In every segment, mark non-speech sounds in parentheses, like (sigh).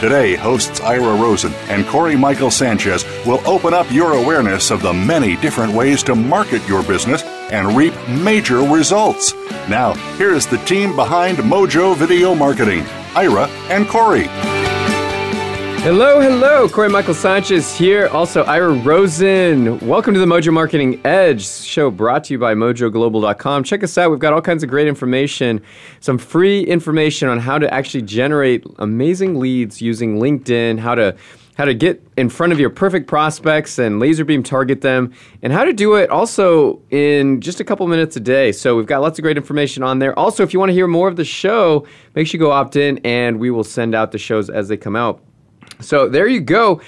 Today, hosts Ira Rosen and Corey Michael Sanchez will open up your awareness of the many different ways to market your business and reap major results. Now, here's the team behind Mojo Video Marketing Ira and Corey. Hello, hello. Corey Michael Sanchez here. Also, Ira Rosen. Welcome to the Mojo Marketing Edge show brought to you by mojoglobal.com. Check us out. We've got all kinds of great information, some free information on how to actually generate amazing leads using LinkedIn, how to how to get in front of your perfect prospects and laser beam target them, and how to do it also in just a couple minutes a day. So we've got lots of great information on there. Also, if you want to hear more of the show, make sure you go opt in and we will send out the shows as they come out. So there you go.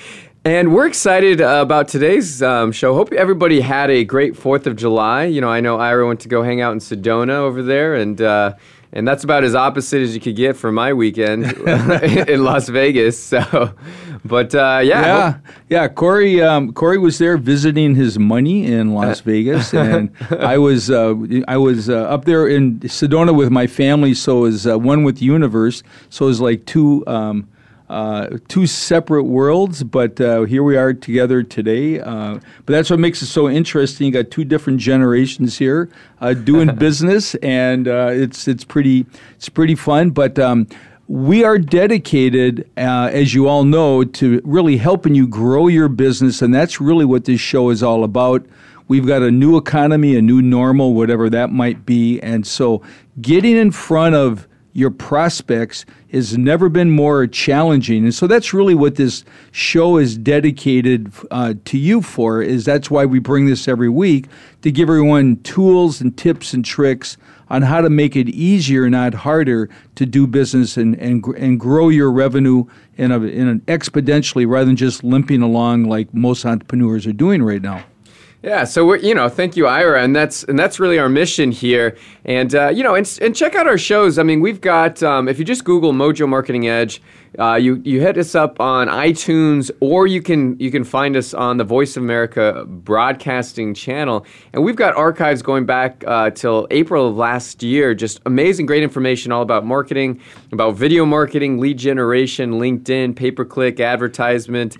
And we're excited uh, about today's um, show. Hope everybody had a great Fourth of July. You know, I know Ira went to go hang out in Sedona over there, and uh, and that's about as opposite as you could get for my weekend (laughs) in Las Vegas. So, but uh, yeah, yeah, yeah. Corey, um, Corey was there visiting his money in Las (laughs) Vegas, and I was uh, I was uh, up there in Sedona with my family. So it was uh, one with Universe. So it was like two. Um, uh, two separate worlds, but uh, here we are together today. Uh, but that's what makes it so interesting. You got two different generations here uh, doing (laughs) business, and uh, it's it's pretty it's pretty fun. But um, we are dedicated, uh, as you all know, to really helping you grow your business, and that's really what this show is all about. We've got a new economy, a new normal, whatever that might be, and so getting in front of your prospects has never been more challenging. And so that's really what this show is dedicated uh, to you for is that's why we bring this every week to give everyone tools and tips and tricks on how to make it easier not harder to do business and, and, and grow your revenue in, a, in an exponentially rather than just limping along like most entrepreneurs are doing right now yeah, so we're, you know, thank you, Ira, and that's and that's really our mission here. And uh, you know, and, and check out our shows. I mean, we've got um, if you just Google Mojo Marketing Edge, uh, you you hit us up on iTunes, or you can you can find us on the Voice of America broadcasting channel. And we've got archives going back uh, till April of last year. Just amazing, great information all about marketing, about video marketing, lead generation, LinkedIn, pay per click, advertisement,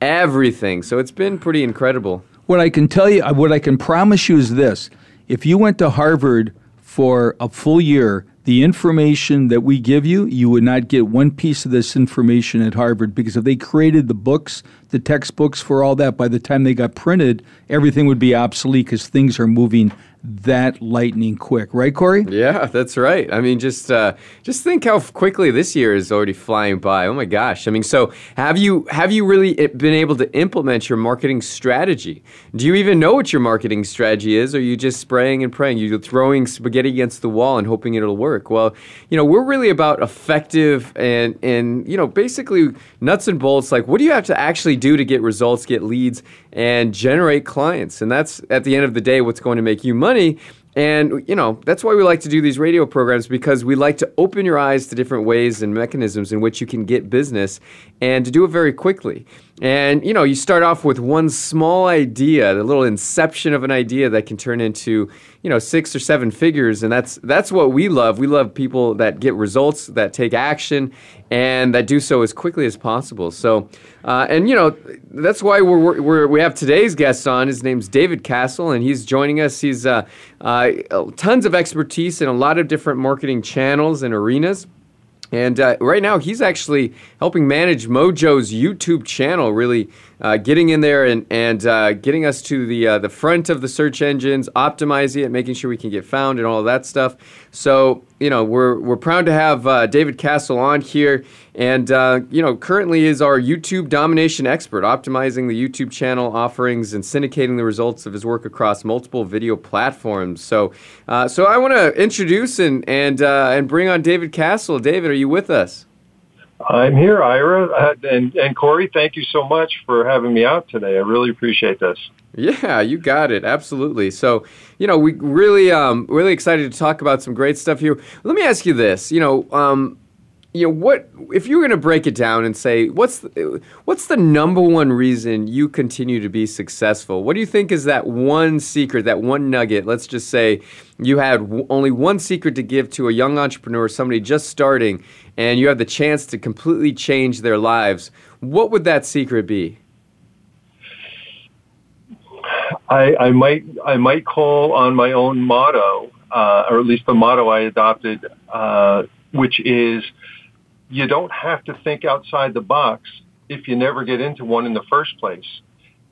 everything. So it's been pretty incredible. What I can tell you, what I can promise you is this: if you went to Harvard for a full year, the information that we give you, you would not get one piece of this information at Harvard because if they created the books, the textbooks for all that, by the time they got printed, everything would be obsolete because things are moving that lightning quick, right, Corey? Yeah, that's right. I mean, just uh, just think how quickly this year is already flying by. Oh my gosh! I mean, so have you have you really eh, been able to implement your marketing strategy? Do you even know what your marketing strategy is, or are you just spraying and praying? You're throwing spaghetti against the wall and hoping it'll work. Well, you know, we're really about effective and and you know, basically nuts and bolts. Like, what do you have to actually do to get results, get leads, and generate clients? And that's at the end of the day what's going to make you money. And, you know, that's why we like to do these radio programs because we like to open your eyes to different ways and mechanisms in which you can get business and to do it very quickly. And, you know, you start off with one small idea, the little inception of an idea that can turn into, you know, six or seven figures. And that's, that's what we love. We love people that get results, that take action, and that do so as quickly as possible. So, uh, and, you know, that's why we're, we're, we have today's guest on. His name's David Castle, and he's joining us. He's uh, uh, tons of expertise in a lot of different marketing channels and arenas. And uh, right now, he's actually helping manage Mojo's YouTube channel, really uh, getting in there and, and uh, getting us to the, uh, the front of the search engines, optimizing it, making sure we can get found and all that stuff. So, you know, we're, we're proud to have uh, David Castle on here. And, uh, you know, currently is our YouTube domination expert, optimizing the YouTube channel offerings and syndicating the results of his work across multiple video platforms. So, so I want to introduce and, and, and bring on David Castle. David, are you with us? I'm here, Ira. Uh, and, and Corey, thank you so much for having me out today. I really appreciate this. Yeah, you got it. Absolutely. So, you know, we really, um, really excited to talk about some great stuff here. Let me ask you this. You know, um, you know what if you were going to break it down and say what's the, what's the number one reason you continue to be successful? What do you think is that one secret that one nugget? Let's just say you had w- only one secret to give to a young entrepreneur somebody just starting and you have the chance to completely change their lives. What would that secret be? I, I might I might call on my own motto, uh, or at least the motto I adopted, uh, which is you don't have to think outside the box if you never get into one in the first place.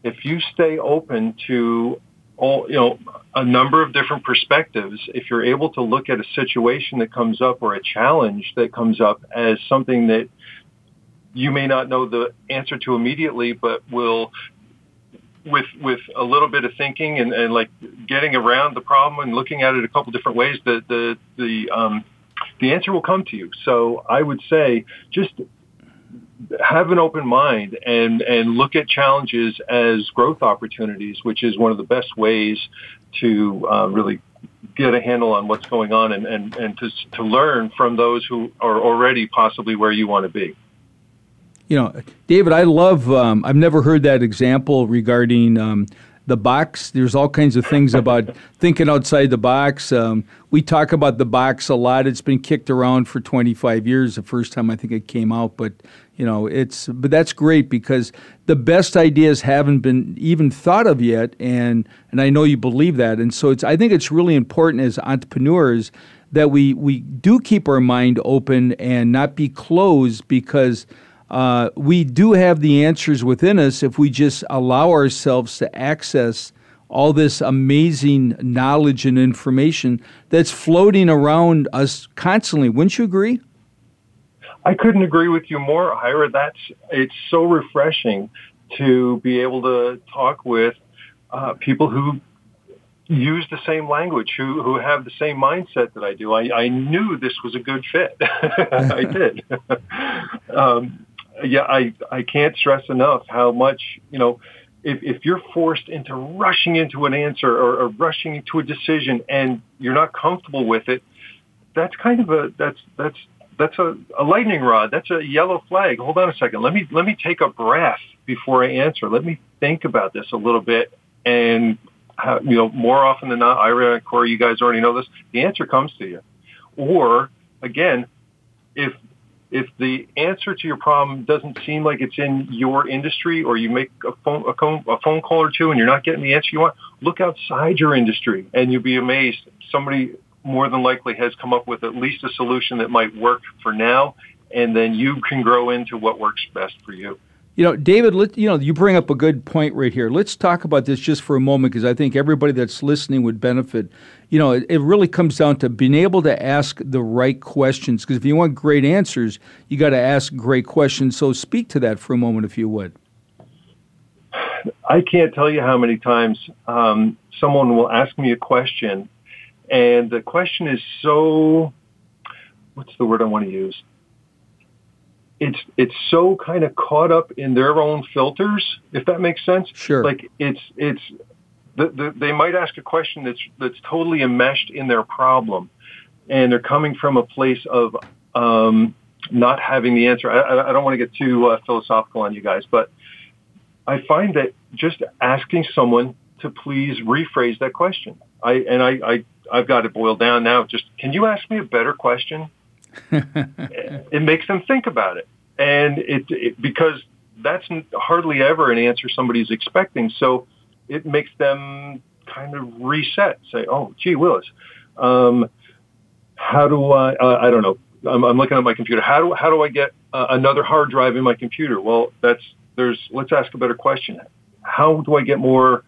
If you stay open to all, you know, a number of different perspectives, if you're able to look at a situation that comes up or a challenge that comes up as something that you may not know the answer to immediately, but will with with a little bit of thinking and, and like getting around the problem and looking at it a couple different ways, the the the um, the answer will come to you. So I would say just have an open mind and, and look at challenges as growth opportunities, which is one of the best ways to uh, really get a handle on what's going on and, and, and to, to learn from those who are already possibly where you want to be. You know, David, I love, um, I've never heard that example regarding um, the box. There's all kinds of things about (laughs) thinking outside the box. Um, we talk about the box a lot. It's been kicked around for 25 years. The first time I think it came out, but you know, it's but that's great because the best ideas haven't been even thought of yet, and and I know you believe that, and so it's. I think it's really important as entrepreneurs that we we do keep our mind open and not be closed because uh, we do have the answers within us if we just allow ourselves to access all this amazing knowledge and information that's floating around us constantly. Wouldn't you agree? I couldn't agree with you more, Ira. That's it's so refreshing to be able to talk with uh, people who use the same language, who who have the same mindset that I do. I, I knew this was a good fit. (laughs) I did. (laughs) um, yeah, I, I can't stress enough how much, you know, if, if you're forced into rushing into an answer or, or rushing into a decision and you're not comfortable with it, that's kind of a, that's, that's, that's a, a lightning rod. That's a yellow flag. Hold on a second. Let me, let me take a breath before I answer. Let me think about this a little bit. And, how, you know, more often than not, Ira and Corey, you guys already know this, the answer comes to you. Or again, if if the answer to your problem doesn't seem like it's in your industry or you make a phone, a, phone, a phone call or two and you're not getting the answer you want, look outside your industry and you'll be amazed. Somebody more than likely has come up with at least a solution that might work for now and then you can grow into what works best for you. You know, David, let, you know, you bring up a good point right here. Let's talk about this just for a moment because I think everybody that's listening would benefit. You know, it, it really comes down to being able to ask the right questions because if you want great answers, you got to ask great questions. So speak to that for a moment, if you would. I can't tell you how many times um, someone will ask me a question, and the question is so, what's the word I want to use? It's it's so kind of caught up in their own filters, if that makes sense. Sure. Like it's it's the, the, they might ask a question that's that's totally enmeshed in their problem, and they're coming from a place of um, not having the answer. I, I don't want to get too uh, philosophical on you guys, but I find that just asking someone to please rephrase that question. I and I, I I've got it boiled down now. Just can you ask me a better question? (laughs) it makes them think about it, and it, it because that's hardly ever an answer somebody's expecting. So it makes them kind of reset. Say, "Oh, gee willis, um, how do I? Uh, I don't know. I'm, I'm, looking at my computer. How do how do I get uh, another hard drive in my computer? Well, that's there's. Let's ask a better question. How do I get more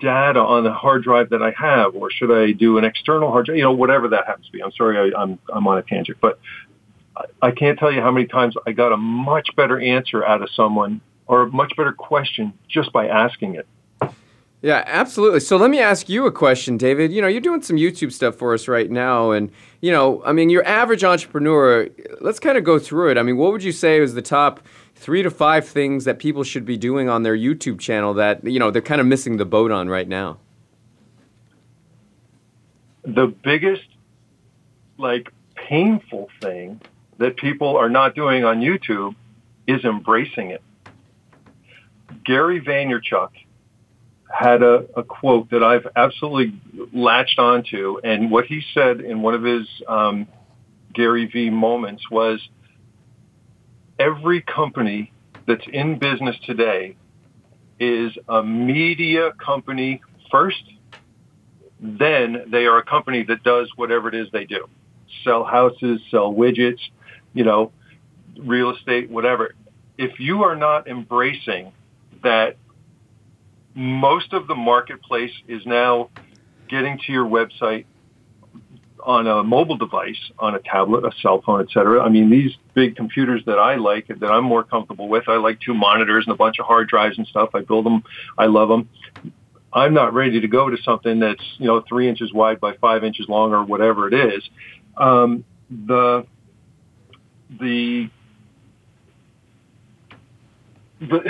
data on the hard drive that I have, or should I do an external hard drive? You know, whatever that happens to be. I'm sorry, I, I'm I'm on a tangent, but I can't tell you how many times I got a much better answer out of someone or a much better question just by asking it. Yeah, absolutely. So let me ask you a question, David. You know, you're doing some YouTube stuff for us right now, and you know, I mean, your average entrepreneur. Let's kind of go through it. I mean, what would you say is the top three to five things that people should be doing on their YouTube channel that you know they're kind of missing the boat on right now? The biggest, like, painful thing that people are not doing on YouTube is embracing it. Gary Vaynerchuk had a, a quote that I've absolutely latched onto, and what he said in one of his um, Gary Vee moments was, every company that's in business today is a media company first, then they are a company that does whatever it is they do. Sell houses, sell widgets, you know, real estate, whatever. If you are not embracing that most of the marketplace is now getting to your website on a mobile device, on a tablet, a cell phone, et cetera. I mean, these big computers that I like, that I'm more comfortable with, I like two monitors and a bunch of hard drives and stuff. I build them. I love them. I'm not ready to go to something that's, you know, three inches wide by five inches long or whatever it is. Um, the, the, the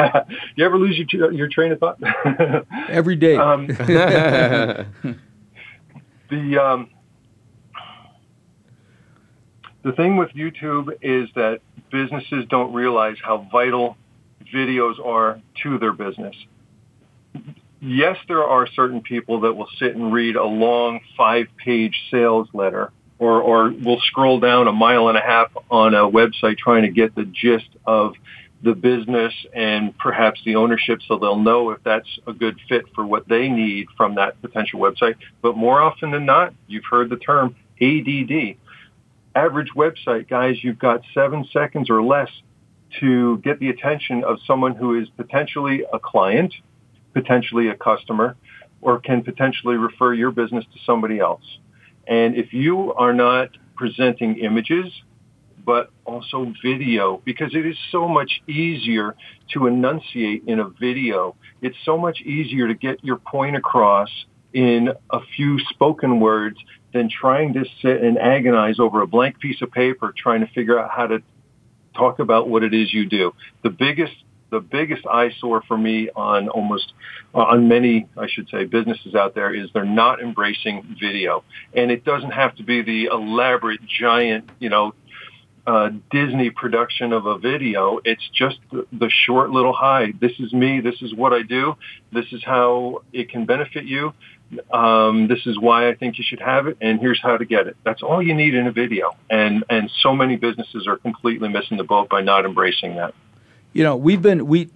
(laughs) you ever lose your your train of thought? (laughs) Every day. Um, (laughs) the um, the thing with YouTube is that businesses don't realize how vital videos are to their business. Yes, there are certain people that will sit and read a long five-page sales letter or, or will scroll down a mile and a half on a website trying to get the gist of the business and perhaps the ownership so they'll know if that's a good fit for what they need from that potential website. But more often than not, you've heard the term ADD. Average website, guys, you've got seven seconds or less to get the attention of someone who is potentially a client, potentially a customer, or can potentially refer your business to somebody else. And if you are not presenting images, but also video because it is so much easier to enunciate in a video. It's so much easier to get your point across in a few spoken words than trying to sit and agonize over a blank piece of paper trying to figure out how to talk about what it is you do. The biggest the biggest eyesore for me on almost on many I should say businesses out there is they're not embracing video. And it doesn't have to be the elaborate giant, you know, uh, Disney production of a video. It's just the, the short little hi. This is me. This is what I do. This is how it can benefit you. Um, this is why I think you should have it, and here's how to get it. That's all you need in a video. And and so many businesses are completely missing the boat by not embracing that. You know, we've been we.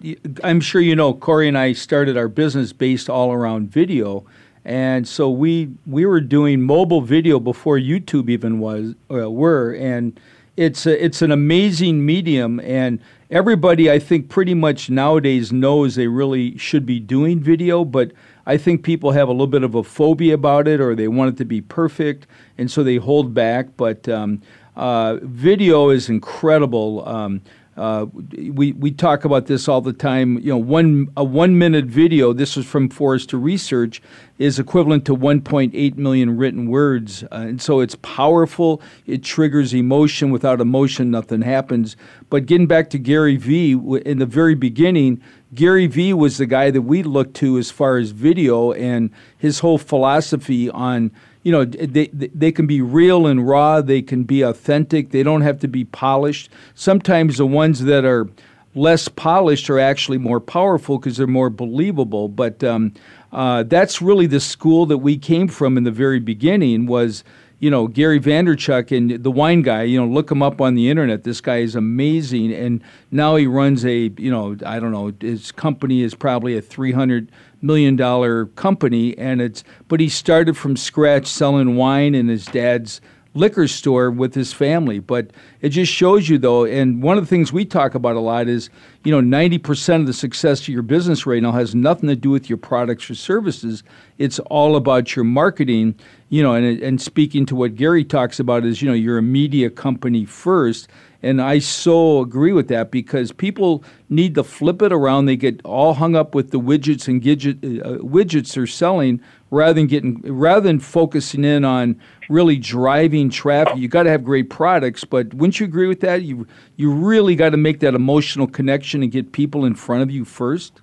I'm sure you know Corey and I started our business based all around video. And so we we were doing mobile video before YouTube even was uh, were and it's a, it's an amazing medium, and everybody I think pretty much nowadays knows they really should be doing video, but I think people have a little bit of a phobia about it, or they want it to be perfect, and so they hold back. But um, uh, video is incredible. Um, uh, we we talk about this all the time. You know, one a one minute video. This is from Forrester Research is equivalent to 1.8 million written words, uh, and so it's powerful. It triggers emotion. Without emotion, nothing happens. But getting back to Gary Vee, in the very beginning, Gary Vee was the guy that we looked to as far as video and his whole philosophy on you know they they can be real and raw they can be authentic they don't have to be polished sometimes the ones that are less polished are actually more powerful because they're more believable but um, uh, that's really the school that we came from in the very beginning was you know Gary Vaynerchuk and the wine guy. You know, look him up on the internet. This guy is amazing, and now he runs a you know I don't know his company is probably a three hundred million dollar company, and it's but he started from scratch selling wine in his dad's liquor store with his family. But it just shows you though, and one of the things we talk about a lot is, you know, ninety percent of the success of your business right now has nothing to do with your products or services. It's all about your marketing. You know, and and speaking to what Gary talks about is, you know, you're a media company first And I so agree with that because people need to flip it around. They get all hung up with the widgets and gadget, uh, widgets they're selling rather than getting rather than focusing in on really driving traffic. You got to have great products, but wouldn't you agree with that? You you really got to make that emotional connection and get people in front of you first.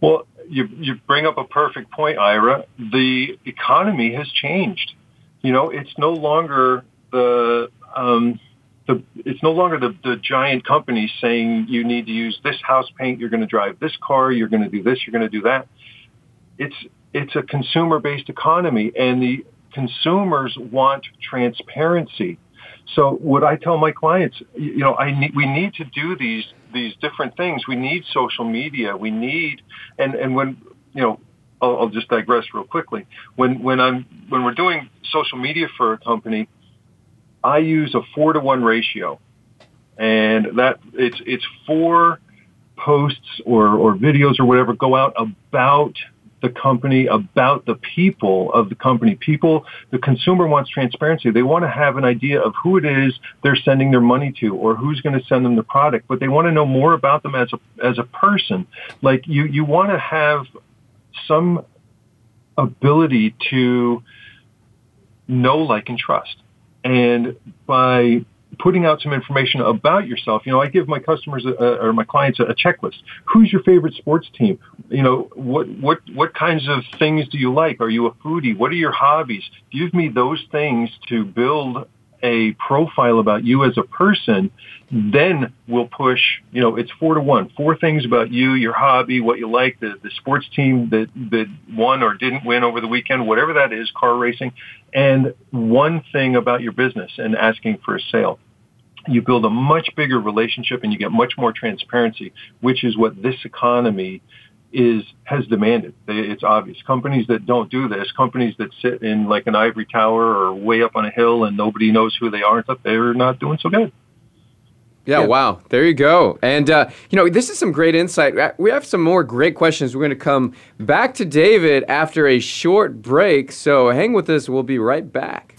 Well, you you bring up a perfect point, Ira. The economy has changed. You know, it's no longer the um, the, it's no longer the, the giant companies saying you need to use this house paint, you're going to drive this car, you're going to do this, you're going to do that. It's it's a consumer-based economy, and the consumers want transparency. So what I tell my clients, you know, I need, we need to do these these different things. We need social media. We need and and when you know I'll, I'll just digress real quickly. When when I'm when we're doing social media for a company, I use a four to one ratio, and that it's it's four posts or or videos or whatever go out about the company, about the people of the company. People, the consumer wants transparency. They want to have an idea of who it is they're sending their money to or who's going to send them the product, but they want to know more about them as a, as a person. Like you, you want to have some ability to know, like, and trust. And by putting out some information about yourself. You know, I give my customers a, or my clients a, a, checklist. Who's your favorite sports team? You know, what what what kinds of things do you like? Are you a foodie? What are your hobbies? Give me those things to build a profile about you as a person, then we'll push, you know, it's four to one. Four things about you, your hobby, what you like, the, the sports team that, that won or didn't win over the weekend, whatever that is, car racing, and one thing about your business and asking for a sale. You build a much bigger relationship and you get much more transparency, which is what this economy is has demanded. It's obvious. Companies that don't do this, companies that sit in like an ivory tower or way up on a hill and nobody knows who they are and stuff, they're not doing so good. Yeah, yeah, wow. There you go. And, uh, you know, this is some great insight. Uh, we have some more great questions. We're going to come back to David after a short break. So hang with us. We'll be right back.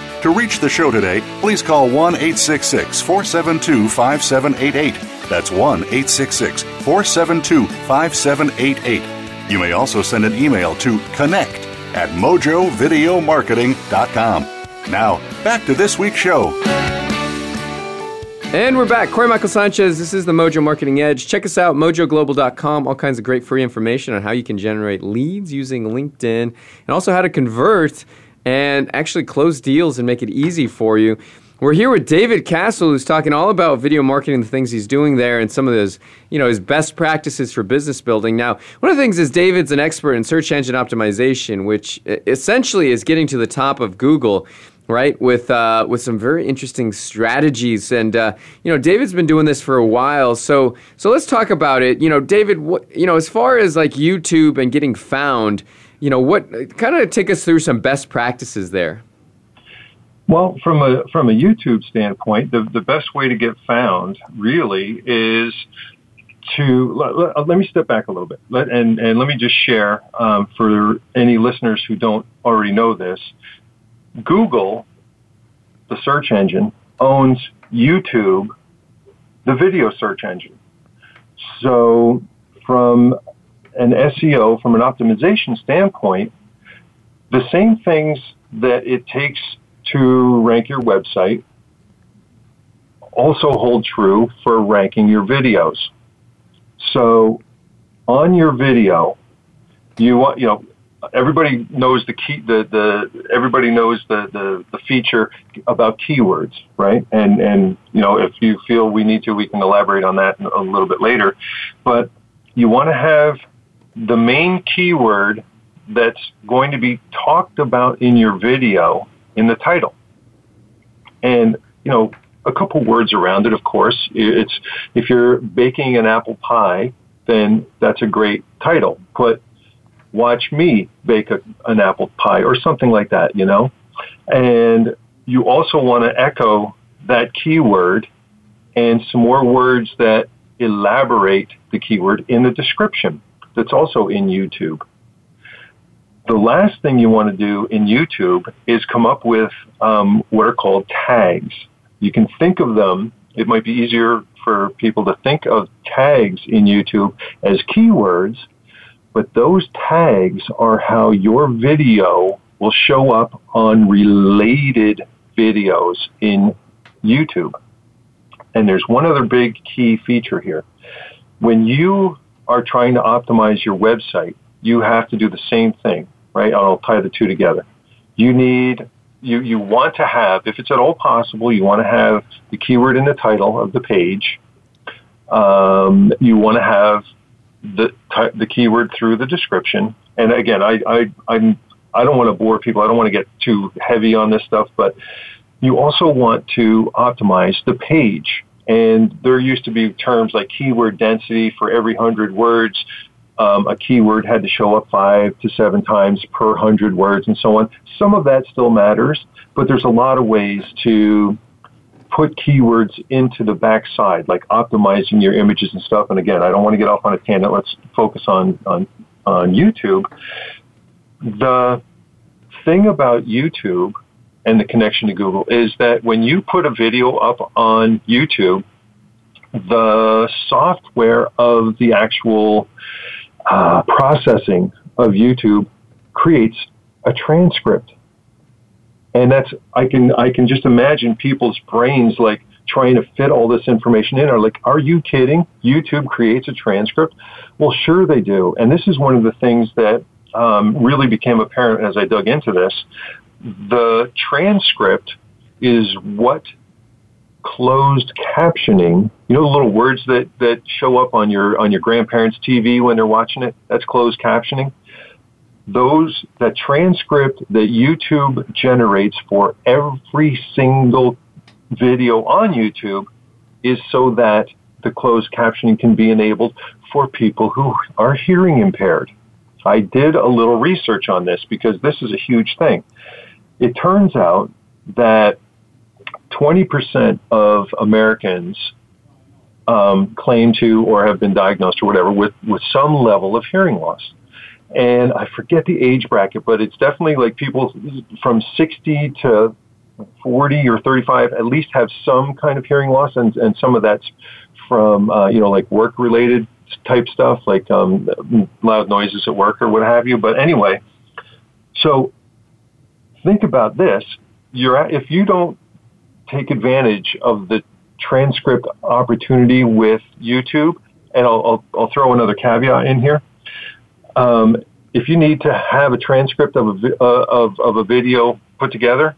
To reach the show today, please call 1 866 472 5788. That's 1 866 472 5788. You may also send an email to connect at mojovideomarketing.com. Now, back to this week's show. And we're back. Corey Michael Sanchez. This is the Mojo Marketing Edge. Check us out, mojoglobal.com. All kinds of great free information on how you can generate leads using LinkedIn and also how to convert and actually close deals and make it easy for you. We're here with David Castle, who's talking all about video marketing, the things he's doing there, and some of his, you know, his best practices for business building. Now, one of the things is David's an expert in search engine optimization, which essentially is getting to the top of Google right? With uh, with some very interesting strategies, and uh, you know, David's been doing this for a while. So so let's talk about it. You know, David, what you know, as far as like YouTube and getting found, you know, what kind of take us through some best practices there. Well, from a from a YouTube standpoint, the the best way to get found really is to let, let, let me step back a little bit let, and and let me just share um, for any listeners who don't already know this Google, the search engine, owns YouTube, the video search engine. So from an SEO, from an optimization standpoint, the same things that it takes to rank your website also hold true for ranking your videos. So on your video, you want, you know, everybody knows the key the, the everybody knows the, the, the feature about keywords right and and you know if you feel we need to we can elaborate on that a little bit later but you want to have the main keyword that's going to be talked about in your video in the title. And you know a couple words around it of course. It's if you're baking an apple pie then that's a great title. Put watch me bake a, an apple pie or something like that, you know? And you also want to echo that keyword and some more words that elaborate the keyword in the description that's also in YouTube. The last thing you want to do in YouTube is come up with um, what are called tags. You can think of them, it might be easier for people to think of tags in YouTube as keywords but those tags are how your video will show up on related videos in YouTube. And there's one other big key feature here. When you are trying to optimize your website, you have to do the same thing, right? I'll tie the two together. You need, you, you want to have, if it's at all possible, you want to have the keyword in the title of the page. Um, you want to have the the keyword through the description. And again, I I I'm, I don't want to bore people. I don't want to get too heavy on this stuff, but you also want to optimize the page. And there used to be terms like keyword density for every hundred words. Um, a keyword had to show up five to seven times per hundred words and so on. Some of that still matters, but there's a lot of ways to put keywords into the backside, like optimizing your images and stuff. And again, I don't want to get off on a tangent. Let's focus on, on, on YouTube. The thing about YouTube and the connection to Google is that when you put a video up on YouTube, the software of the actual uh, processing of YouTube creates a transcript and that's I can I can just imagine people's brains like trying to fit all this information in are like, are you kidding? YouTube creates a transcript? Well, sure they do. And this is one of the things that um, really became apparent as I dug into this. The transcript is what closed captioning, you know, the little words that, that show up on your, on your grandparents' TV when they're watching it? That's closed captioning those that transcript that YouTube generates for every single video on YouTube is so that the closed captioning can be enabled for people who are hearing impaired. I did a little research on this because this is a huge thing. It turns out that 20% of Americans um, claim to or have been diagnosed or whatever with, with some level of hearing loss. And I forget the age bracket, but it's definitely like people from 60 to 40 or 35 at least have some kind of hearing loss, and, and some of that's from, uh, you know, like work related type stuff, like um, loud noises at work or what have you. But anyway, so think about this. You're if you don't take advantage of the transcript opportunity with YouTube, and I'll, I'll, I'll throw another caveat in here. Um, if you need to have a transcript of a, uh, of, of a video put together,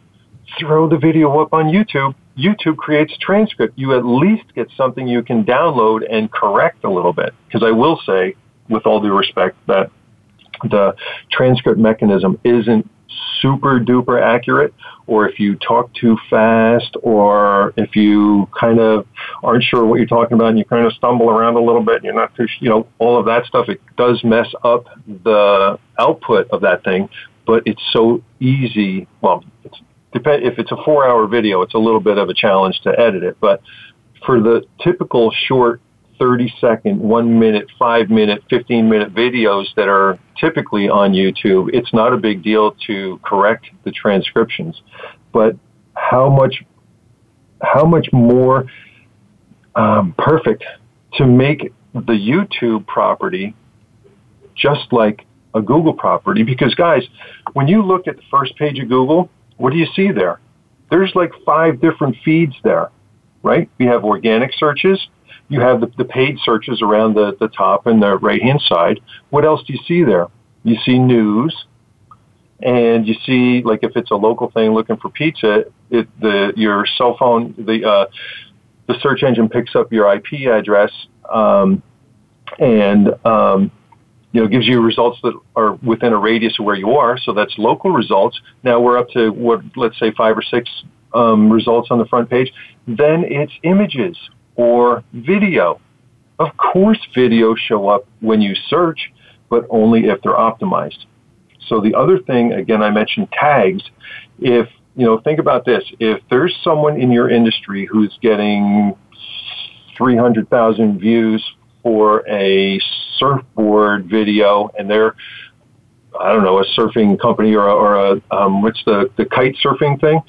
throw the video up on YouTube. YouTube creates a transcript. You at least get something you can download and correct a little bit. Because I will say, with all due respect, that the transcript mechanism isn't super duper accurate or if you talk too fast or if you kind of aren't sure what you're talking about and you kind of stumble around a little bit and you're not too, you know, all of that stuff, it does mess up the output of that thing, but it's so easy. Well, it's, depend, if it's a four hour video, it's a little bit of a challenge to edit it, but for the typical short 30 second, one minute, five minute, 15 minute videos that are typically on YouTube, it's not a big deal to correct the transcriptions. But how much, how much more um, perfect to make the YouTube property just like a Google property? Because guys, when you look at the first page of Google, what do you see there? There's like five different feeds there, right? We have organic searches, you have the, the paid searches around the, the top and the right hand side. What else do you see there? You see news, and you see like if it's a local thing looking for pizza, it the your cell phone the uh, the search engine picks up your IP address um, and um, you know gives you results that are within a radius of where you are. So that's local results. Now we're up to what let's say five or six um, results on the front page. Then it's images or video. Of course, videos show up when you search, but only if they're optimized. So the other thing, again, I mentioned tags. If, you know, think about this. If there's someone in your industry who's getting 300,000 views for a surfboard video and they're, I don't know, a surfing company or a, or a um, what's the, the kite surfing thing,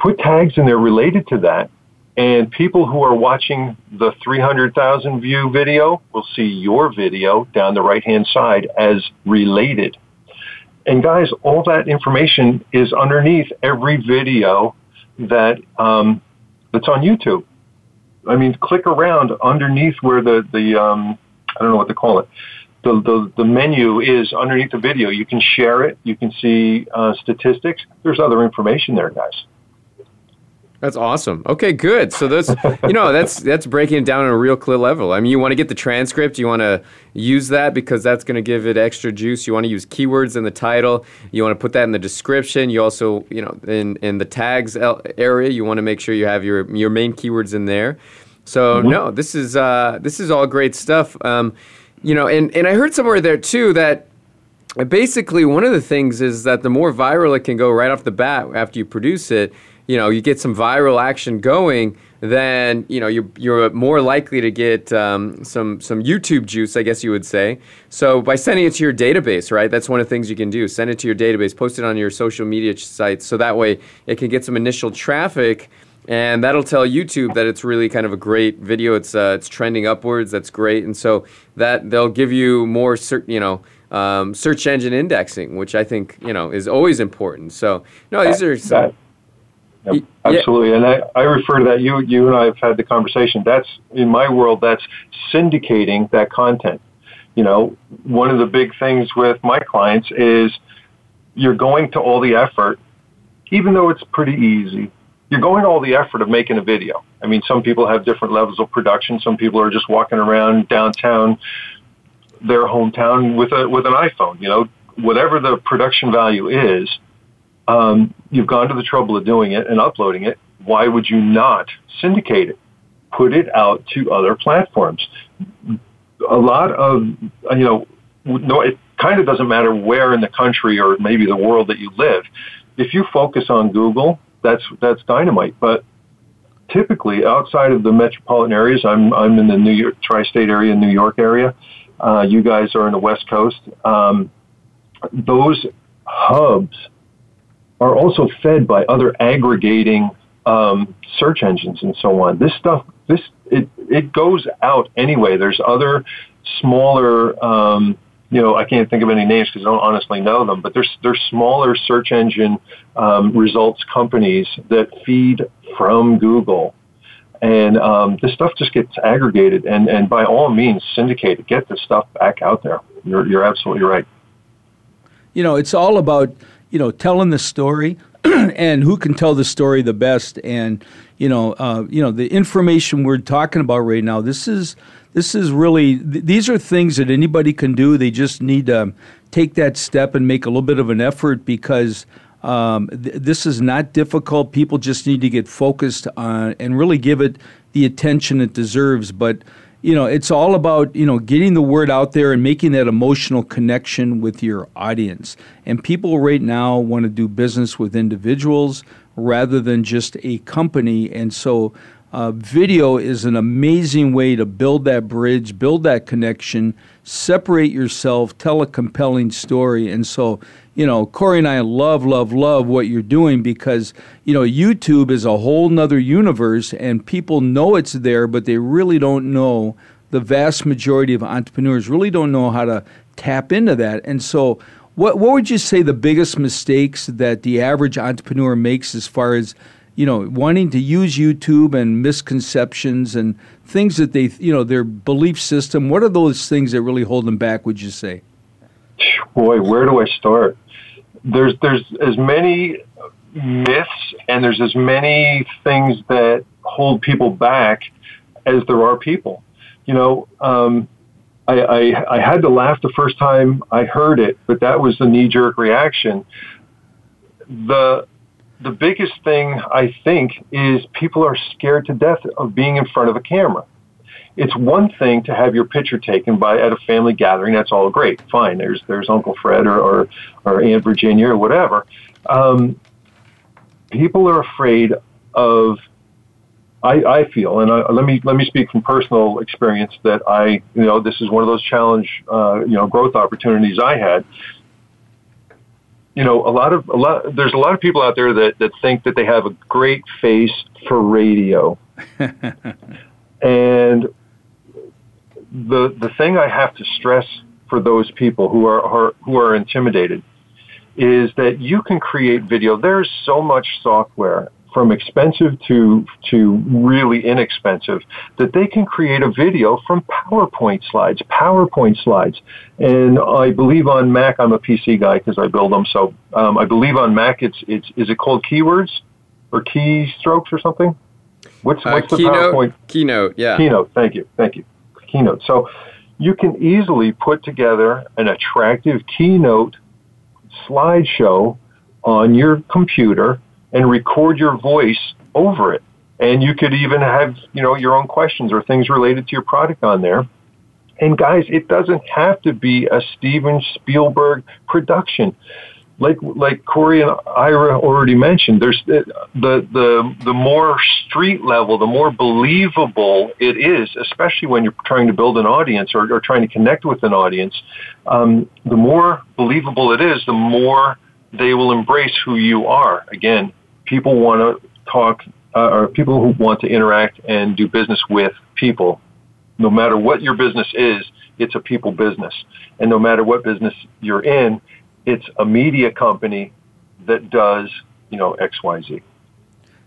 put tags in there related to that and people who are watching the 300,000 view video will see your video down the right hand side as related. And guys, all that information is underneath every video that um, that's on YouTube. I mean, click around underneath where the the um, I don't know what to call it. The, the the menu is underneath the video. You can share it. You can see uh, statistics. There's other information there, guys. That's awesome. Okay, good. So that's you know that's that's breaking it down on a real clear level. I mean, you want to get the transcript. You want to use that because that's going to give it extra juice. You want to use keywords in the title. You want to put that in the description. You also you know in in the tags area. You want to make sure you have your your main keywords in there. So mm-hmm. no, this is uh, this is all great stuff. Um, you know, and and I heard somewhere there too that basically one of the things is that the more viral it can go right off the bat after you produce it you know you get some viral action going, then you know you're you're more likely to get um, some some YouTube juice, I guess you would say. So by sending it to your database, right? That's one of the things you can do. Send it to your database, post it on your social media sites, so that way it can get some initial traffic and that'll tell YouTube that it's really kind of a great video. It's uh, it's trending upwards. That's great, and so that they'll give you more, you know, um, search engine indexing, which I think you know is always important. So no, these are some, Yep, absolutely. And I, I refer to that. You, you and I have had the conversation. That's in my world. That's syndicating that content. You know, one of the big things with my clients is you're going to all the effort, even though it's pretty easy. You're going to all the effort of making a video. I mean, some people have different levels of production. Some people are just walking around downtown, their hometown with a with an iPhone. You know, whatever the production value is, um, you've gone to the trouble of doing it and uploading it. Why would you not syndicate it? Put it out to other platforms. A lot of, you know, no, it kind of doesn't matter where in the country or maybe the world that you live. If you focus on Google, that's that's dynamite. But typically, outside of the metropolitan areas, I'm I'm in the New York tri-state area, New York area. Uh, you guys are in the West Coast. Um, those hubs are also fed by other aggregating um, search engines and so on. This stuff, this it it goes out anyway. There's other smaller, um, you know, I can't think of any names because I don't honestly know them, but there's there's smaller search engine um, results companies that feed from Google. And um, this stuff just gets aggregated, and, and by all means, syndicate it. Get this stuff back out there. You're, you're absolutely right. You know, it's all about you know telling the story (clears throat) and who can tell the story the best. And you know, uh, you know, the information we're talking about right now. This is this is really th- these are things that anybody can do. They just need to take that step and make a little bit of an effort because. Um, th- this is not difficult. People just need to get focused on and really give it the attention it deserves. But you know, it's all about, you know, getting the word out there and making that emotional connection with your audience. And people right now want to do business with individuals rather than just a company. And so uh, video is an amazing way to build that bridge, build that connection, separate yourself, tell a compelling story. And so you know, Corey and I love, love, love what you're doing because, you know, YouTube is a whole nother universe and people know it's there, but they really don't know. The vast majority of entrepreneurs really don't know how to tap into that. And so, what, what would you say the biggest mistakes that the average entrepreneur makes as far as, you know, wanting to use YouTube and misconceptions and things that they, you know, their belief system? What are those things that really hold them back, would you say? Boy, where do I start? There's there's as many myths and there's as many things that hold people back as there are people. You know, um, I, I, I had to laugh the first time I heard it, but that was the knee jerk reaction. The the biggest thing I think is people are scared to death of being in front of a camera. It's one thing to have your picture taken by at a family gathering. That's all great, fine. There's there's Uncle Fred or or, or Aunt Virginia or whatever. Um, people are afraid of. I, I feel, and I, let me let me speak from personal experience that I, you know, this is one of those challenge, uh, you know, growth opportunities I had you know, a lot of a lot. There's a lot of people out there that that think that they have a great face for radio, (laughs) and the the thing I have to stress for those people who are, are who are intimidated is that you can create video. There's so much software from expensive to to really inexpensive that they can create a video from PowerPoint slides, PowerPoint slides. And I believe on Mac, I'm a PC guy because I build them. So um, I believe on Mac, it's it's is it called keywords or keystrokes or something? What's uh, what's the keynote, PowerPoint? Keynote, yeah. Keynote. Thank you, thank you. Keynote. So you can easily put together an attractive keynote slideshow on your computer and record your voice over it. And you could even have, you know, your own questions or things related to your product on there. And guys, it doesn't have to be a Steven Spielberg production like like Corey and Ira already mentioned, there's the the the more street level, the more believable it is, especially when you're trying to build an audience or, or trying to connect with an audience. Um, the more believable it is, the more they will embrace who you are. Again, people want to talk, uh, or people who want to interact and do business with people. No matter what your business is, it's a people business, and no matter what business you're in it's a media company that does, you know, X, Y, Z.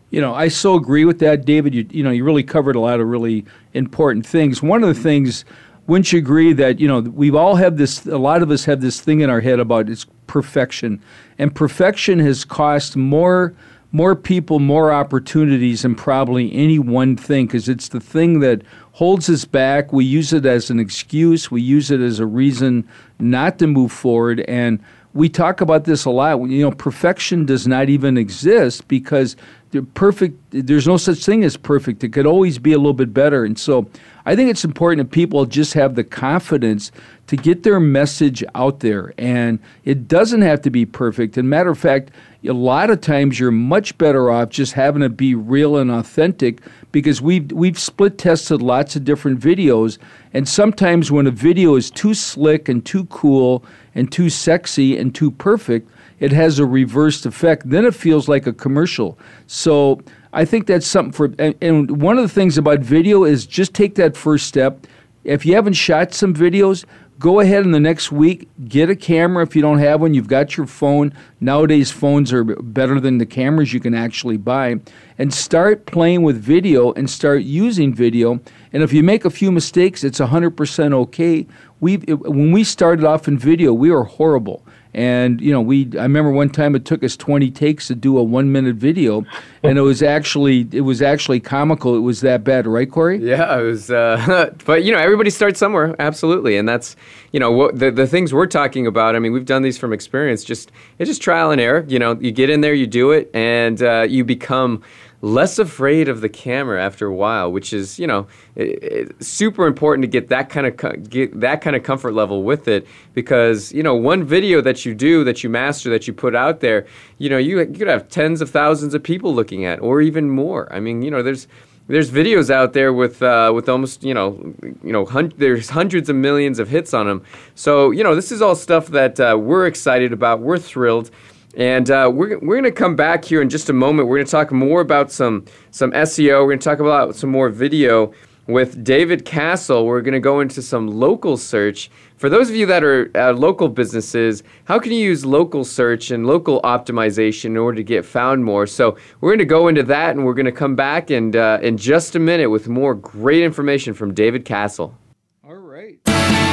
You know, I so agree with that, David. You, you know, you really covered a lot of really important things. One of the things, wouldn't you agree that you know we've all had this? A lot of us have this thing in our head about it's perfection, and perfection has cost more more people more opportunities than probably any one thing because it's the thing that holds us back. We use it as an excuse. We use it as a reason not to move forward, and we talk about this a lot. You know, perfection does not even exist because the perfect. There's no such thing as perfect. It could always be a little bit better. And so, I think it's important that people just have the confidence to get their message out there. And it doesn't have to be perfect. And matter of fact, a lot of times you're much better off just having it be real and authentic because we've we've split tested lots of different videos and sometimes when a video is too slick and too cool and too sexy and too perfect it has a reversed effect. Then it feels like a commercial. So I think that's something for and, and one of the things about video is just take that first step. If you haven't shot some videos go ahead in the next week, get a camera if you don't have one. You've got your phone. Nowadays, phones are better than the cameras you can actually buy. And start playing with video and start using video. And if you make a few mistakes, it's 100% okay. We, when we started off in video, we were horrible. And you know, we I remember one time it took us 20 takes to do a one minute video, and it was actually it was actually comical. It was that bad, right, Corey? Yeah, it was. Uh, (laughs) but you know, everybody starts somewhere, absolutely, and that's you know what the the things we're talking about. I mean, we've done these from experience. Just it's just trial and error. You know, you get in there, you do it, and uh, you become less afraid of the camera after a while, which is you know it, it, super important to get that kind of get that kind of comfort level with it because you know one video that you do that you master that you put out there, you know you, you could have tens of thousands of people looking at or even more. I mean you know there's there's videos out there with uh, with almost you know you know hun- there's hundreds of millions of hits on them. So you know this is all stuff that uh, we're excited about. We're thrilled. And uh, we're, we're going to come back here in just a moment. We're going to talk more about some, some SEO. We're going to talk about some more video with David Castle. We're going to go into some local search. For those of you that are uh, local businesses, how can you use local search and local optimization in order to get found more? So we're going to go into that, and we're going to come back and, uh, in just a minute with more great information from David Castle. News,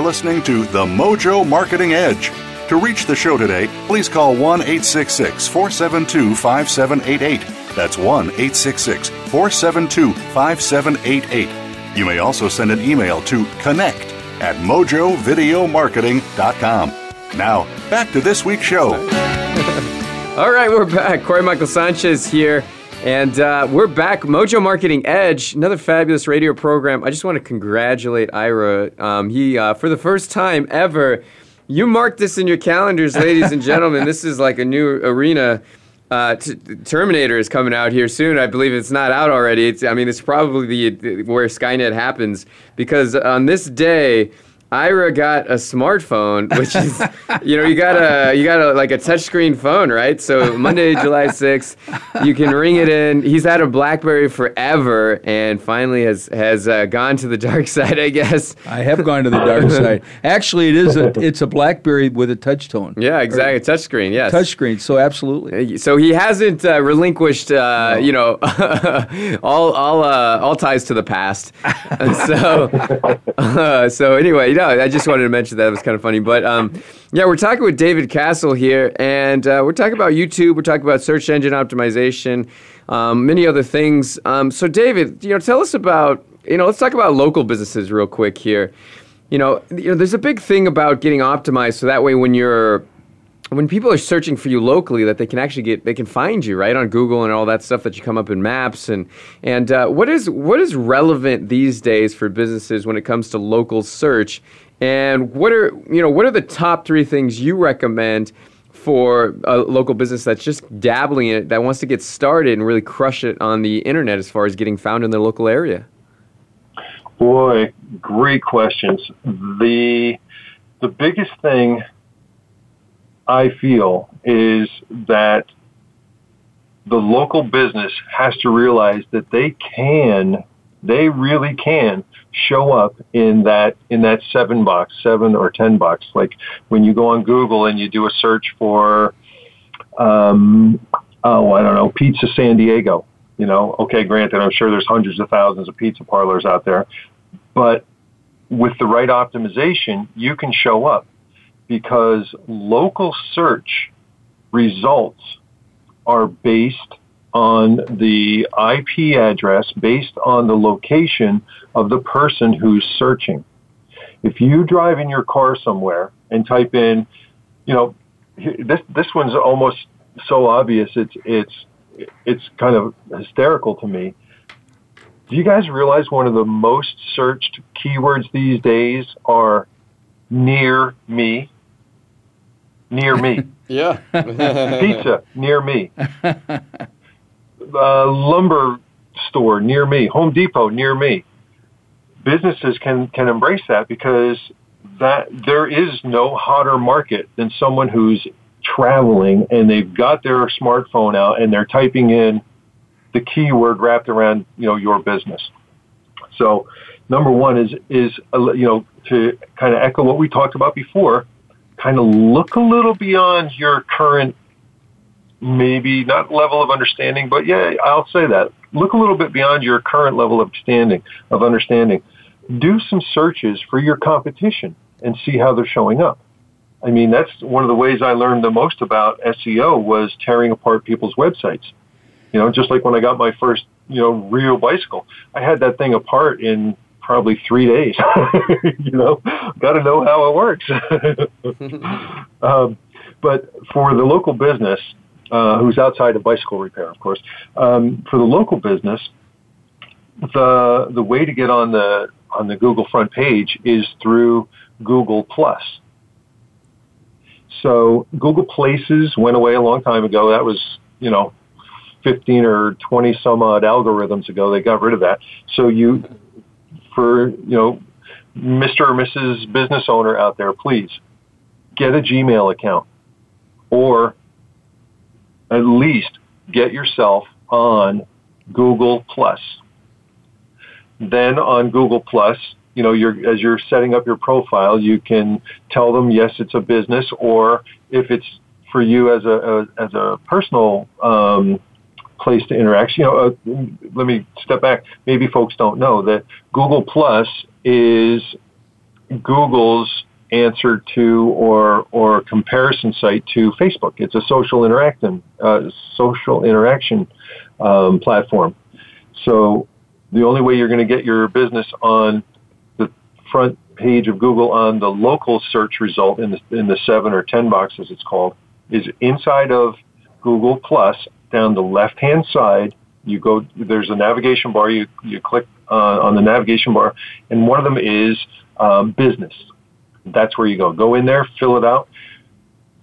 are listening to The Mojo Marketing Edge. To reach the show today, please call 1 866 472 5788. That's 1 866 472 5788. You may also send an email to connect at mojovideomarketing.com. Now, back to this week's show. (laughs) All right, we're back. Corey Michael Sanchez here. And uh, we're back. Mojo Marketing Edge, another fabulous radio program. I just want to congratulate Ira. Um, he, uh, for the first time ever, you marked this in your calendars, ladies and gentlemen. this is like a new arena. Uh, t- Terminator is coming out here soon. I believe it's not out already. It's, I mean, it's probably the, the where Skynet happens because on this day, Ira got a smartphone, which is, you know, you got a you got a like a touchscreen phone, right? So Monday, (laughs) July sixth, you can ring it in. He's had a BlackBerry forever, and finally has has uh, gone to the dark (laughs) side, I guess. I have gone to the dark (laughs) side. Actually, it is a it's a BlackBerry with a touch tone. Yeah, exactly, touchscreen. Yes, touchscreen. So absolutely. So he hasn't uh, relinquished, uh, no. you know, all all uh, all ties to the past. So uh, so anyway no, I just wanted to mention that. It was kind of funny. But um, yeah, we're talking with David Castle here, and uh, we're talking about YouTube. We're talking about search engine optimization, um, many other things. Um, so, David, you know, tell us about, you know, let's talk about local businesses real quick here. You know, you know, there's a big thing about getting optimized so that way when you're when people are searching for you locally that they can actually get they can find you right on google and all that stuff that you come up in maps and and uh, what is what is relevant these days for businesses when it comes to local search? And what are you know what are the top three things you recommend for a local business that's just dabbling in it that wants to get started and really crush it on the internet as far as getting found in their local area? Boy great questions. The the biggest thing I feel is that the local business has to realize that they can, they really can show up in that, in that seven box, seven or ten box. Like when you go on Google and you do a search for, um, oh, I don't know, Pizza San Diego. You know, okay, granted, I'm sure there's hundreds of thousands of pizza parlors out there, but with the right optimization, you can show up because local search results are based on the IP address, based on the location of the person who's searching. If you drive in your car somewhere and type in, you know, this this one's almost so obvious it's it's it's kind of hysterical to me. Do you guys realize one of the most searched keywords these days are near me? Near me. (laughs) yeah. (laughs) Pizza near me. Uh, lumber store near me. Home Depot near me. Businesses can can embrace that because that there is no hotter market than someone who's traveling and they've got their smartphone out and they're typing in the keyword wrapped around you know your business. So number one is is uh, you know to kind of echo what we talked about before kind of look a little beyond your current, maybe not level of understanding, but yeah, I'll say that. Look a little bit beyond your current level of understanding, of understanding. Do some searches for your competition and see how they're showing up. I mean, that's one of the ways I learned the most about SEO was tearing apart people's websites. You know, just like when I got my first, you know, real bicycle, I had that thing apart in probably three days. (laughs) you know, got to know how it works. (laughs) um, but for the local business, uh, who's outside of bicycle repair, of course, um, for the local business, the the way to get on the on the Google front page is through Google Plus. So Google Places went away a long time ago. That was, you know, 15 or 20 some odd algorithms ago. They got rid of that. So you for, you know, Mr. or Mrs. business owner out there, please get a Gmail account or at least get yourself on Google Plus. Then on Google Plus, you know, you're, as you're setting up your profile, you can tell them, yes, it's a business, or if it's for you as a, as a personal um, place to interact. You know, uh, let me step back. Maybe folks don't know that Google Plus is Google's answer to or or comparison site to Facebook. It's a social interaction uh, social interaction um, platform. So The only way you're going to get your business on the front page of Google on the local search result in the, in the seven or ten box as it's called is inside of Google Plus down the left hand side. You go, there's a navigation bar. You, you click uh, on the navigation bar and one of them is um, business. That's where you go. Go in there, fill it out.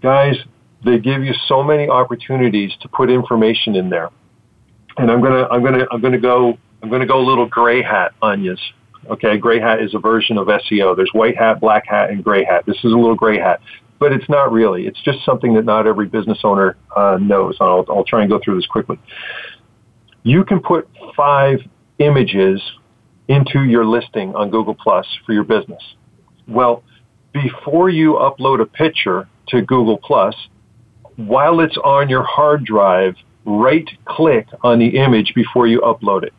Guys, they give you so many opportunities to put information in there. And I'm gonna, I'm gonna, I'm gonna go, I'm gonna go a little gray hat on you. Okay, gray hat is a version of SEO. There's white hat, black hat, and gray hat. This is a little gray hat, but it's not really. It's just something that not every business owner uh, knows. I'll, I'll try and go through this quickly. You can put five images into your listing on Google Plus for your business. Well, before you upload a picture to Google Plus, while it's on your hard drive, right click on the image before you upload it.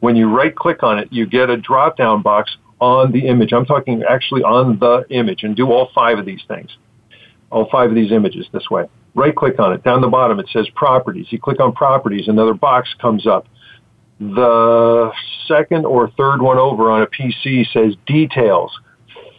When you right click on it, you get a drop down box on the image. I'm talking actually on the image and do all five of these things. All five of these images this way. Right click on it. Down the bottom it says properties. You click on properties, another box comes up. The second or third one over on a PC says details.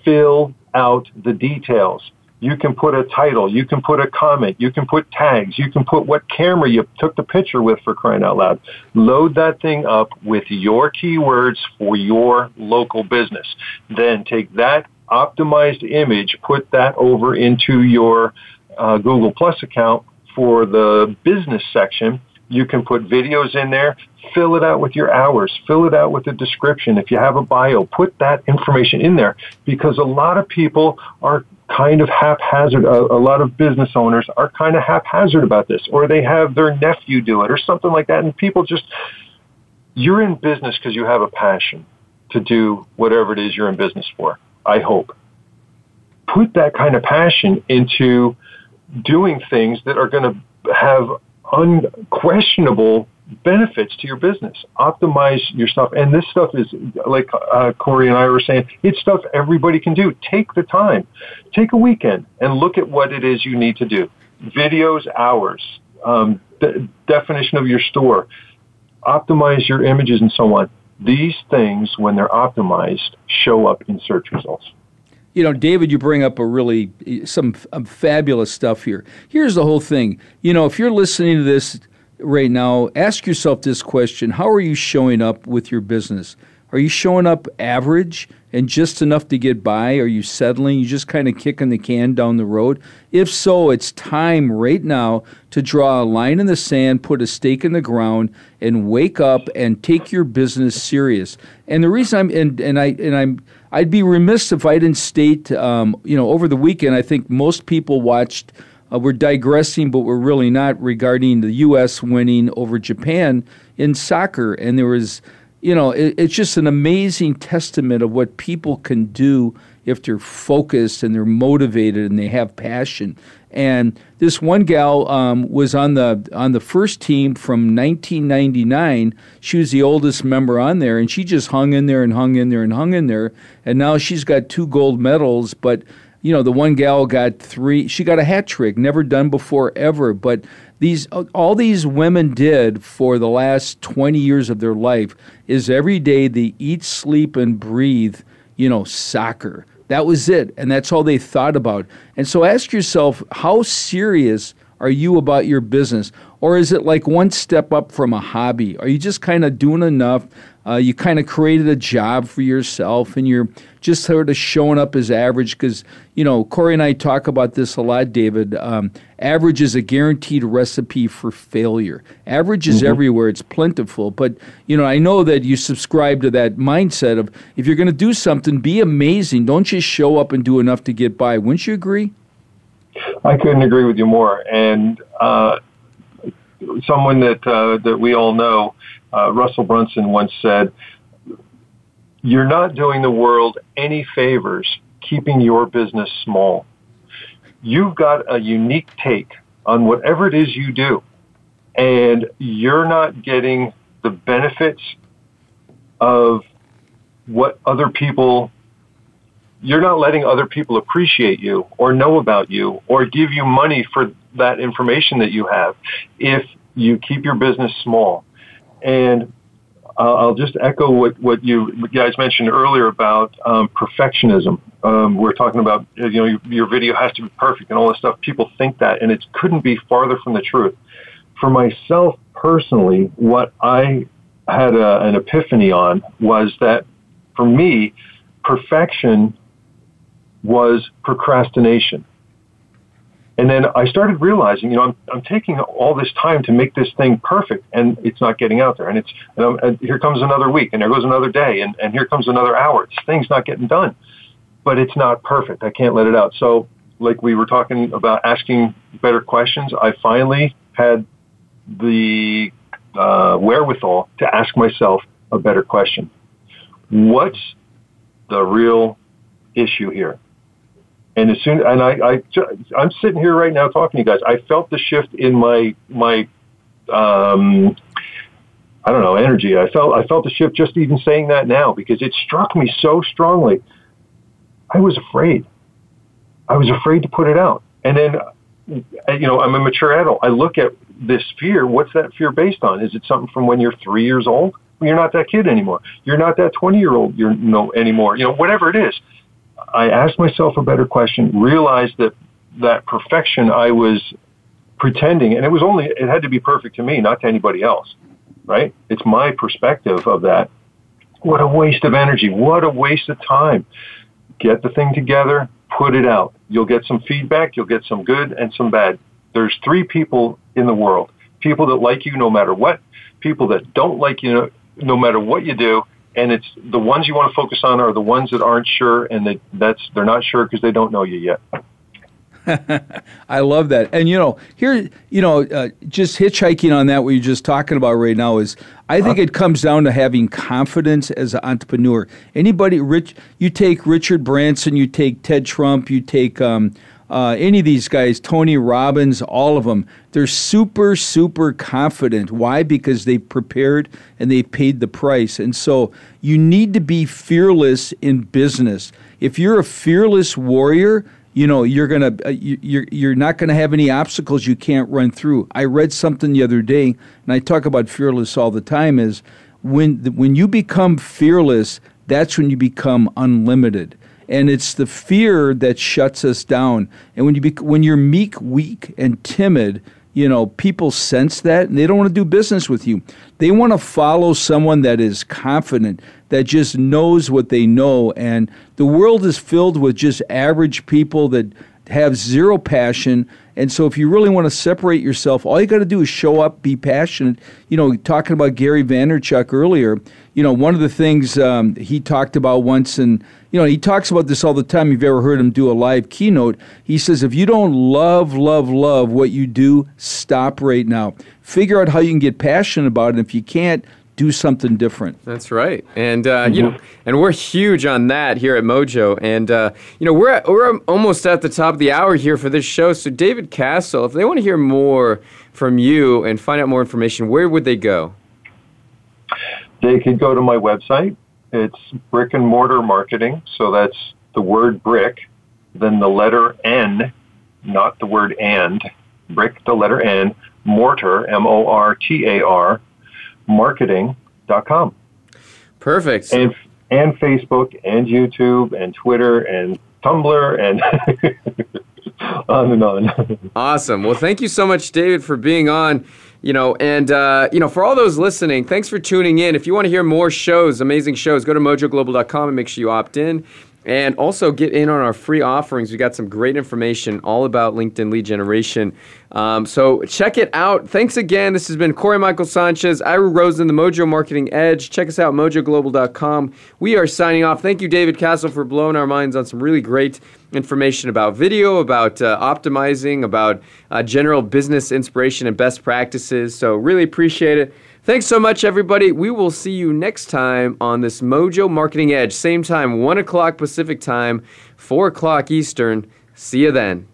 Fill out the details. You can put a title. You can put a comment. You can put tags. You can put what camera you took the picture with for crying out loud. Load that thing up with your keywords for your local business. Then take that optimized image, put that over into your uh, Google Plus account for the business section. You can put videos in there, fill it out with your hours, fill it out with a description. If you have a bio, put that information in there because a lot of people are kind of haphazard. A, a lot of business owners are kind of haphazard about this, or they have their nephew do it, or something like that. And people just, you're in business because you have a passion to do whatever it is you're in business for. I hope. Put that kind of passion into doing things that are going to have unquestionable benefits to your business. Optimize your stuff. And this stuff is, like uh, Corey and I were saying, it's stuff everybody can do. Take the time. Take a weekend and look at what it is you need to do. Videos, hours, um, de- definition of your store, optimize your images and so on. These things, when they're optimized, show up in search results. You know, David, you bring up a really some um, fabulous stuff here. Here's the whole thing. You know, if you're listening to this right now, ask yourself this question How are you showing up with your business? Are you showing up average and just enough to get by? Are you settling? You just kind of kicking the can down the road? If so, it's time right now to draw a line in the sand, put a stake in the ground, and wake up and take your business serious. And the reason I'm and, and I and I'm I'd be remiss if I didn't state, um, you know, over the weekend, I think most people watched uh, we're digressing, but we're really not regarding the U.S. winning over Japan in soccer. And there was, you know, it, it's just an amazing testament of what people can do if they're focused and they're motivated and they have passion. And this one gal um, was on the on the first team from 1999. She was the oldest member on there, and she just hung in there and hung in there and hung in there. And now she's got two gold medals, but you know, the one gal got three. She got a hat trick, never done before ever. But these, all these women did for the last 20 years of their life is every day they eat, sleep, and breathe, you know, soccer. That was it. And that's all they thought about. And so ask yourself, how serious are you about your business? Or is it like one step up from a hobby? Are you just kind of doing enough? Uh, you kind of created a job for yourself and you're just sort of showing up as average because, you know, Corey and I talk about this a lot, David. Um, average is a guaranteed recipe for failure. Average is mm-hmm. everywhere, it's plentiful. But, you know, I know that you subscribe to that mindset of if you're going to do something, be amazing. Don't just show up and do enough to get by. Wouldn't you agree? I couldn't agree with you more. And uh, someone that uh, that we all know, uh, Russell Brunson once said, "You're not doing the world any favors keeping your business small. You've got a unique take on whatever it is you do, and you're not getting the benefits of what other people you're not letting other people appreciate you or know about you or give you money for that information that you have if you keep your business small. And I'll just echo what, what you guys mentioned earlier about um, perfectionism. Um, we're talking about, you know, your, your, video has to be perfect and all this stuff. People think that, and it couldn't be farther from the truth. For myself personally, what I had a, an epiphany on was that for me, perfection was procrastination. And then I started realizing, you know, I'm, I'm taking all this time to make this thing perfect and it's not getting out there. And it's, and, and here comes another week and there goes another day and, and here comes another hour. This thing's not getting done, but it's not perfect. I can't let it out. So like we were talking about asking better questions, I finally had the uh, wherewithal to ask myself a better question. What's the real issue here? And as soon and I, I I'm sitting here right now talking to you guys. I felt the shift in my my um, I don't know energy. I felt I felt the shift just even saying that now because it struck me so strongly. I was afraid. I was afraid to put it out. And then you know, I'm a mature adult. I look at this fear. What's that fear based on? Is it something from when you're three years old? You're not that kid anymore. You're not that 20 year old. You're no anymore. You know, whatever it is. I asked myself a better question, realized that that perfection I was pretending, and it was only, it had to be perfect to me, not to anybody else, right? It's my perspective of that. What a waste of energy. What a waste of time. Get the thing together, put it out. You'll get some feedback, you'll get some good and some bad. There's three people in the world. People that like you no matter what, people that don't like you no, no matter what you do, and it's the ones you want to focus on are the ones that aren't sure and that that's they're not sure because they don't know you yet. (laughs) I love that. And you know, here, you know, uh, just hitchhiking on that what you're just talking about right now is I think uh-huh. it comes down to having confidence as an entrepreneur. Anybody rich you take Richard Branson, you take Ted Trump, you take um, uh, any of these guys, Tony Robbins, all of them, they're super, super confident. Why? Because they prepared and they paid the price. And so you need to be fearless in business. If you're a fearless warrior, you know you're gonna uh, you're you're not gonna have any obstacles you can't run through. I read something the other day, and I talk about fearless all the time. Is when when you become fearless, that's when you become unlimited and it's the fear that shuts us down. And when you when you're meek, weak, and timid, you know people sense that and they don't want to do business with you. They want to follow someone that is confident, that just knows what they know. And the world is filled with just average people that have zero passion. And so, if you really want to separate yourself, all you got to do is show up, be passionate. You know, talking about Gary Vaynerchuk earlier, you know, one of the things um, he talked about once, and, you know, he talks about this all the time. You've ever heard him do a live keynote. He says, if you don't love, love, love what you do, stop right now. Figure out how you can get passionate about it. If you can't, do something different. That's right, and uh, mm-hmm. you know, and we're huge on that here at Mojo, and uh, you know, we're at, we're almost at the top of the hour here for this show. So, David Castle, if they want to hear more from you and find out more information, where would they go? They could go to my website. It's brick and mortar marketing, so that's the word brick, then the letter N, not the word and. Brick, the letter N, mortar, M O R T A R marketing.com. Perfect. And, and Facebook and YouTube and Twitter and Tumblr and (laughs) on and on. (laughs) awesome. Well, thank you so much, David, for being on. You know, and uh, you know, for all those listening, thanks for tuning in. If you want to hear more shows, amazing shows, go to mojoglobal.com and make sure you opt in. And also get in on our free offerings. We got some great information all about LinkedIn lead generation. Um, so check it out. Thanks again. This has been Corey Michael Sanchez, Ira Rosen, the Mojo Marketing Edge. Check us out, mojoglobal.com. We are signing off. Thank you, David Castle, for blowing our minds on some really great information about video, about uh, optimizing, about uh, general business inspiration and best practices. So really appreciate it. Thanks so much, everybody. We will see you next time on this Mojo Marketing Edge. Same time, 1 o'clock Pacific time, 4 o'clock Eastern. See you then.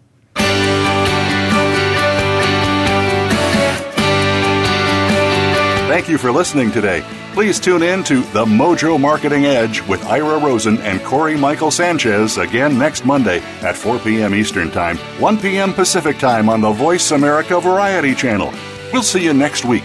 Thank you for listening today. Please tune in to The Mojo Marketing Edge with Ira Rosen and Corey Michael Sanchez again next Monday at 4 p.m. Eastern Time, 1 p.m. Pacific Time on the Voice America Variety Channel. We'll see you next week.